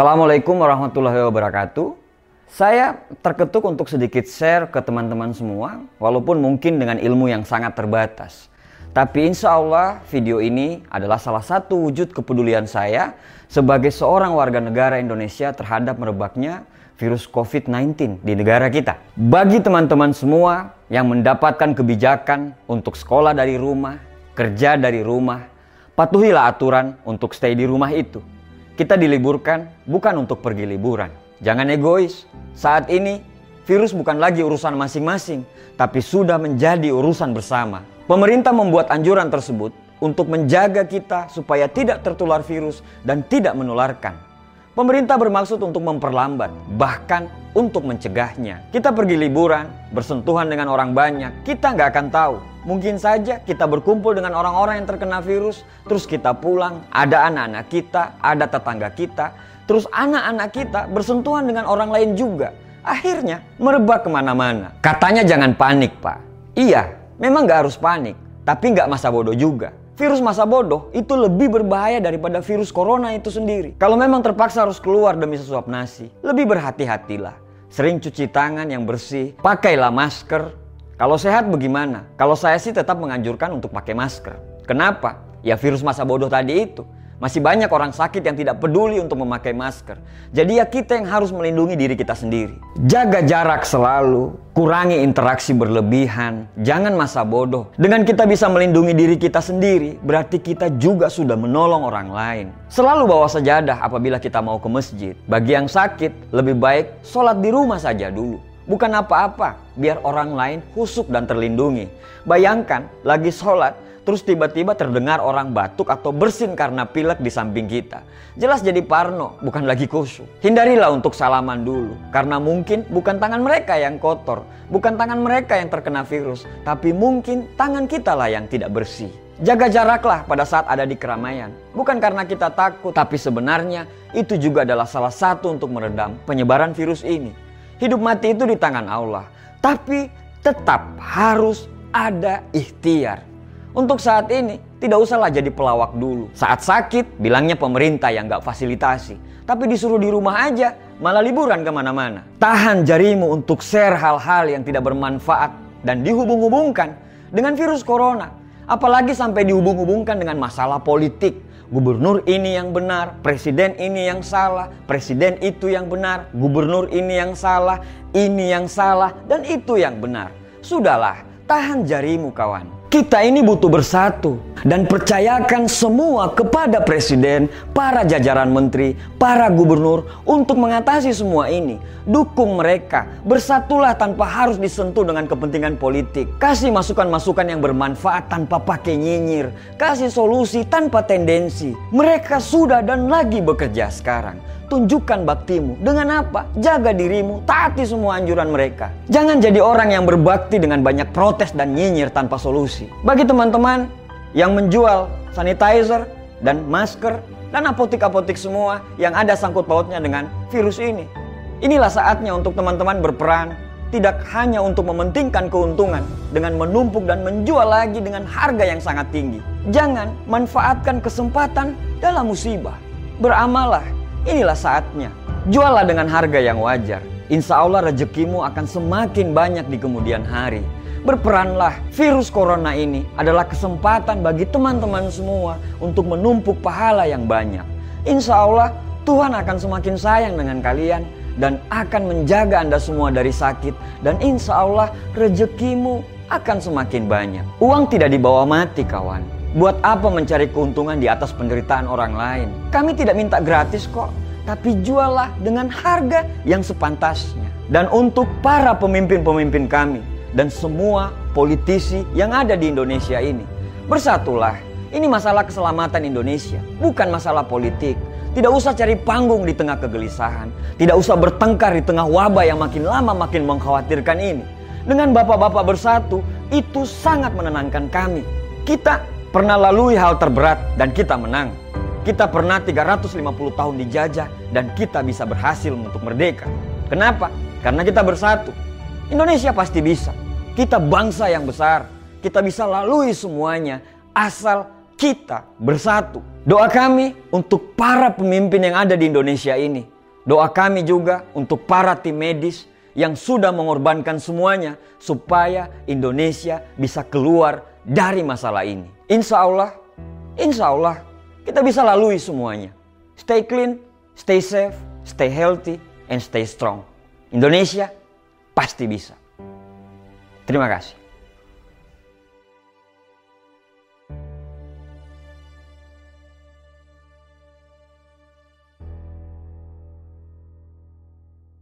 Assalamualaikum warahmatullahi wabarakatuh. Saya terketuk untuk sedikit share ke teman-teman semua, walaupun mungkin dengan ilmu yang sangat terbatas. Tapi insya Allah video ini adalah salah satu wujud kepedulian saya sebagai seorang warga negara Indonesia terhadap merebaknya virus COVID-19 di negara kita. Bagi teman-teman semua yang mendapatkan kebijakan untuk sekolah dari rumah, kerja dari rumah, patuhilah aturan untuk stay di rumah itu. Kita diliburkan bukan untuk pergi liburan. Jangan egois. Saat ini virus bukan lagi urusan masing-masing, tapi sudah menjadi urusan bersama. Pemerintah membuat anjuran tersebut untuk menjaga kita supaya tidak tertular virus dan tidak menularkan. Pemerintah bermaksud untuk memperlambat, bahkan untuk mencegahnya. Kita pergi liburan, bersentuhan dengan orang banyak, kita nggak akan tahu. Mungkin saja kita berkumpul dengan orang-orang yang terkena virus, terus kita pulang, ada anak-anak kita, ada tetangga kita, terus anak-anak kita bersentuhan dengan orang lain juga. Akhirnya merebak ke mana-mana. Katanya jangan panik pak. Iya, Memang nggak harus panik, tapi nggak masa bodoh juga. Virus masa bodoh itu lebih berbahaya daripada virus corona itu sendiri. Kalau memang terpaksa harus keluar demi sesuap nasi, lebih berhati-hatilah. Sering cuci tangan yang bersih, pakailah masker. Kalau sehat bagaimana? Kalau saya sih tetap menganjurkan untuk pakai masker. Kenapa? Ya virus masa bodoh tadi itu. Masih banyak orang sakit yang tidak peduli untuk memakai masker. Jadi ya kita yang harus melindungi diri kita sendiri. Jaga jarak selalu, kurangi interaksi berlebihan, jangan masa bodoh. Dengan kita bisa melindungi diri kita sendiri, berarti kita juga sudah menolong orang lain. Selalu bawa sajadah apabila kita mau ke masjid. Bagi yang sakit, lebih baik sholat di rumah saja dulu. Bukan apa-apa, biar orang lain husuk dan terlindungi. Bayangkan, lagi sholat, Terus tiba-tiba terdengar orang batuk atau bersin karena pilek di samping kita. Jelas jadi parno, bukan lagi khusyuk. Hindarilah untuk salaman dulu. Karena mungkin bukan tangan mereka yang kotor. Bukan tangan mereka yang terkena virus. Tapi mungkin tangan kita lah yang tidak bersih. Jaga jaraklah pada saat ada di keramaian. Bukan karena kita takut, tapi sebenarnya itu juga adalah salah satu untuk meredam penyebaran virus ini. Hidup mati itu di tangan Allah. Tapi tetap harus ada ikhtiar. Untuk saat ini, tidak usahlah jadi pelawak dulu. Saat sakit, bilangnya pemerintah yang gak fasilitasi. Tapi disuruh di rumah aja, malah liburan ke mana-mana. Tahan jarimu untuk share hal-hal yang tidak bermanfaat dan dihubung-hubungkan dengan virus corona. Apalagi sampai dihubung-hubungkan dengan masalah politik. Gubernur ini yang benar, presiden ini yang salah, presiden itu yang benar, gubernur ini yang salah, ini yang salah, dan itu yang benar. Sudahlah, tahan jarimu kawan. Kita ini butuh bersatu dan percayakan semua kepada presiden, para jajaran menteri, para gubernur untuk mengatasi semua ini. Dukung mereka, bersatulah tanpa harus disentuh dengan kepentingan politik. Kasih masukan-masukan yang bermanfaat tanpa pakai nyinyir. Kasih solusi tanpa tendensi. Mereka sudah dan lagi bekerja sekarang. Tunjukkan baktimu. Dengan apa? Jaga dirimu, taati semua anjuran mereka. Jangan jadi orang yang berbakti dengan banyak protes dan nyinyir tanpa solusi. Bagi teman-teman yang menjual sanitizer dan masker dan apotik-apotik semua yang ada sangkut pautnya dengan virus ini. Inilah saatnya untuk teman-teman berperan tidak hanya untuk mementingkan keuntungan dengan menumpuk dan menjual lagi dengan harga yang sangat tinggi. Jangan manfaatkan kesempatan dalam musibah. Beramallah Inilah saatnya. Juallah dengan harga yang wajar. Insya Allah rezekimu akan semakin banyak di kemudian hari. Berperanlah, virus corona ini adalah kesempatan bagi teman-teman semua untuk menumpuk pahala yang banyak. Insya Allah Tuhan akan semakin sayang dengan kalian dan akan menjaga Anda semua dari sakit. Dan insya Allah rezekimu akan semakin banyak. Uang tidak dibawa mati kawan. Buat apa mencari keuntungan di atas penderitaan orang lain? Kami tidak minta gratis kok, tapi juallah dengan harga yang sepantasnya. Dan untuk para pemimpin-pemimpin kami dan semua politisi yang ada di Indonesia ini, bersatulah. Ini masalah keselamatan Indonesia, bukan masalah politik. Tidak usah cari panggung di tengah kegelisahan. Tidak usah bertengkar di tengah wabah yang makin lama makin mengkhawatirkan ini. Dengan bapak-bapak bersatu, itu sangat menenangkan kami. Kita pernah lalui hal terberat dan kita menang. Kita pernah 350 tahun dijajah dan kita bisa berhasil untuk merdeka. Kenapa? Karena kita bersatu. Indonesia pasti bisa. Kita bangsa yang besar. Kita bisa lalui semuanya asal kita bersatu. Doa kami untuk para pemimpin yang ada di Indonesia ini. Doa kami juga untuk para tim medis yang sudah mengorbankan semuanya supaya Indonesia bisa keluar dari masalah ini. Insya Allah, insya Allah kita bisa lalui semuanya. Stay clean, stay safe, stay healthy, and stay strong. Indonesia pasti bisa. Terima kasih.